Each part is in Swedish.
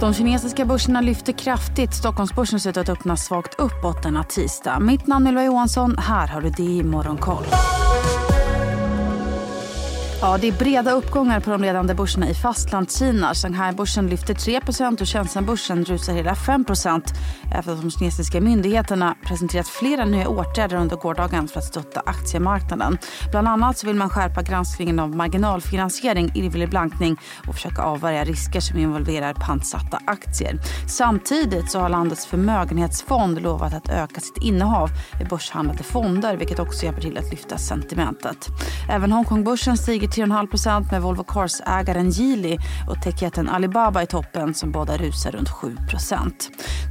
De kinesiska börserna lyfter kraftigt. Stockholmsbörsen ser ut att öppna svagt uppåt denna tisdag. Mitt namn är Ylva Johansson. Här har du det i Morgonkoll. Ja, det är breda uppgångar på de ledande börserna i Fastlandskina. Shanghai-börsen lyfter 3% och Shenzhen-börsen rusar hela 5 efter att de kinesiska myndigheterna presenterat flera nya åtgärder under gårdagen för att stötta aktiemarknaden. Bland annat så vill man skärpa granskningen av marginalfinansiering, illvillig blankning och försöka avvärja risker som involverar pantsatta aktier. Samtidigt så har landets förmögenhetsfond lovat att öka sitt innehav i börshandlade fonder vilket också hjälper till att lyfta sentimentet. Även Hongkongbörsen stiger 3,5% med Volvo Cars-ägaren Geely och techjätten Alibaba i toppen som båda rusar runt 7%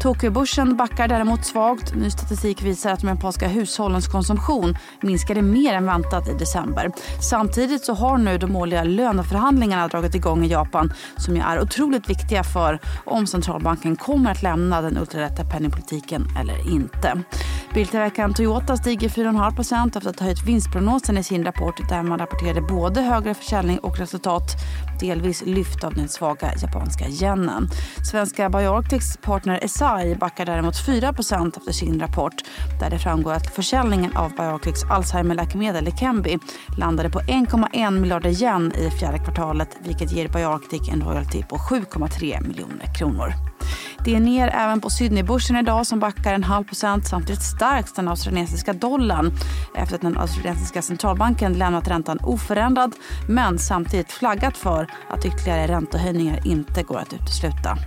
Tokyobörsen backar däremot svagt. Ny statistik visar att de japanska hushållens konsumtion minskade mer än väntat i december. Samtidigt så har nu de årliga löneförhandlingarna dragit igång i Japan som ju är otroligt viktiga för om centralbanken kommer att lämna den ultralätta penningpolitiken eller inte. Biltillverkaren Toyota stiger 4,5% efter att ha höjt vinstprognosen i sin rapport där man rapporterade både högre försäljning och resultat delvis lyft av den svaga japanska yenen. Svenska Bioarctics partner Esai backar däremot 4% efter sin rapport där det framgår att försäljningen av Bioarctics Alzheimer-läkemedel Leqembi landade på 1,1 miljarder yen i fjärde kvartalet vilket ger Bioarctic en royalty på 7,3 miljoner kronor. Det är ner även på Sydneybörsen idag som backar en halv procent. Samtidigt stärks den australiensiska dollarn efter att den australiensiska centralbanken lämnat räntan oförändrad men samtidigt flaggat för att ytterligare räntehöjningar inte går att utesluta.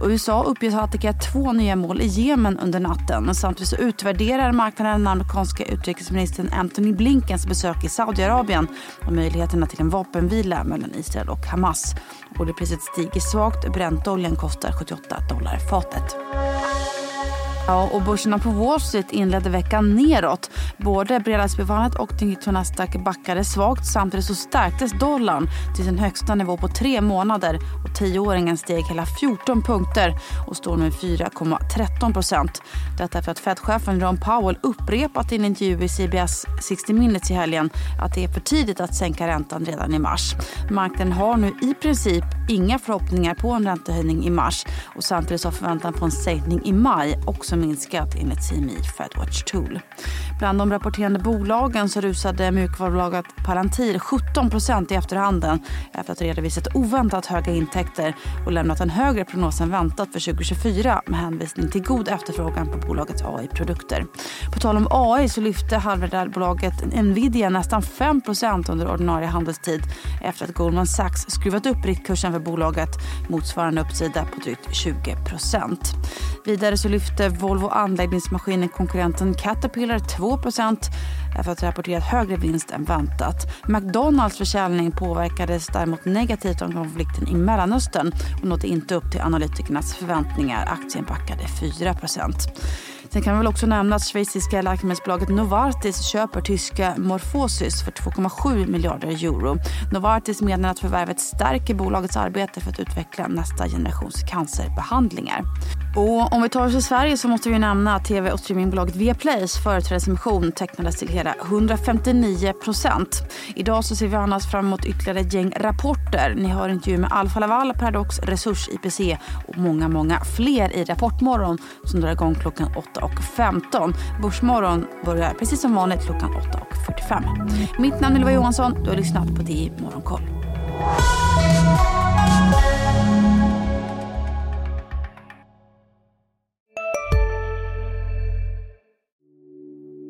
Och USA uppges ha attackerat två nya mål i Jemen under natten. Samtidigt så utvärderar marknaden den amerikanska utrikesministern Antony Blinkens besök i Saudiarabien och möjligheterna till en vapenvila mellan Israel och Hamas. Oljepriset stiger svagt. Bräntoljan kostar 78 dollar fatet. Ja, och börserna på Wall Street inledde veckan neråt. Både Bredasbyvarvet och Nikkei Nasdaq backade svagt. Samtidigt så stärktes dollarn till sin högsta nivå på tre månader. och Tioåringen steg hela 14 punkter och står nu 4,13 procent. Detta för att Fed-chefen Ron Powell upprepat i en intervju i CBS 60 Minutes i helgen att det är för tidigt att sänka räntan redan i mars. Marknaden har nu i princip inga förhoppningar på en räntehöjning i mars och samtidigt har förväntan på en sänkning i maj också minskat enligt CMI Fedwatch Tool. Bland de rapporterande bolagen så rusade mjukvarubolaget Palantir 17% i efterhanden efter att ha redovisat oväntat höga intäkter och lämnat en högre prognos än väntat för 2024 med hänvisning till god efterfrågan på bolagets AI-produkter. På tal om AI så lyfte halvmiljardbolaget Nvidia nästan 5% under ordinarie handelstid efter att Goldman Sachs skruvat upp riktkursen för bolaget motsvarande uppsida på drygt 20% Vidare så lyfte Volvo anläggningsmaskinen konkurrenten Caterpillar 2% efter att ha rapporterat högre vinst än väntat. McDonalds försäljning påverkades däremot negativt av konflikten i Mellanöstern och nådde inte upp till analytikernas förväntningar. Aktien backade 4% Sen kan vi väl också nämna att schweiziska läkemedelsbolaget Novartis köper tyska Morphosis för 2,7 miljarder euro. Novartis menar att förvärvet stärker bolagets arbete för att utveckla nästa generations cancerbehandlingar. Och om vi tar oss till Sverige så måste vi nämna att tv och streamingbolaget Viaplays företrädesemission tecknades till hela 159 procent. Idag så ser vi annars fram emot ytterligare ett gäng rapporter. Ni hör intervjuer med Alfa Laval, Paradox, Resurs, IPC och många, många fler i Rapportmorgon som drar igång klockan 8.15. Börsmorgon börjar precis som vanligt klockan 8.45. Mitt namn är Ylva Johansson. Du har lyssnat på DI Morgonkoll.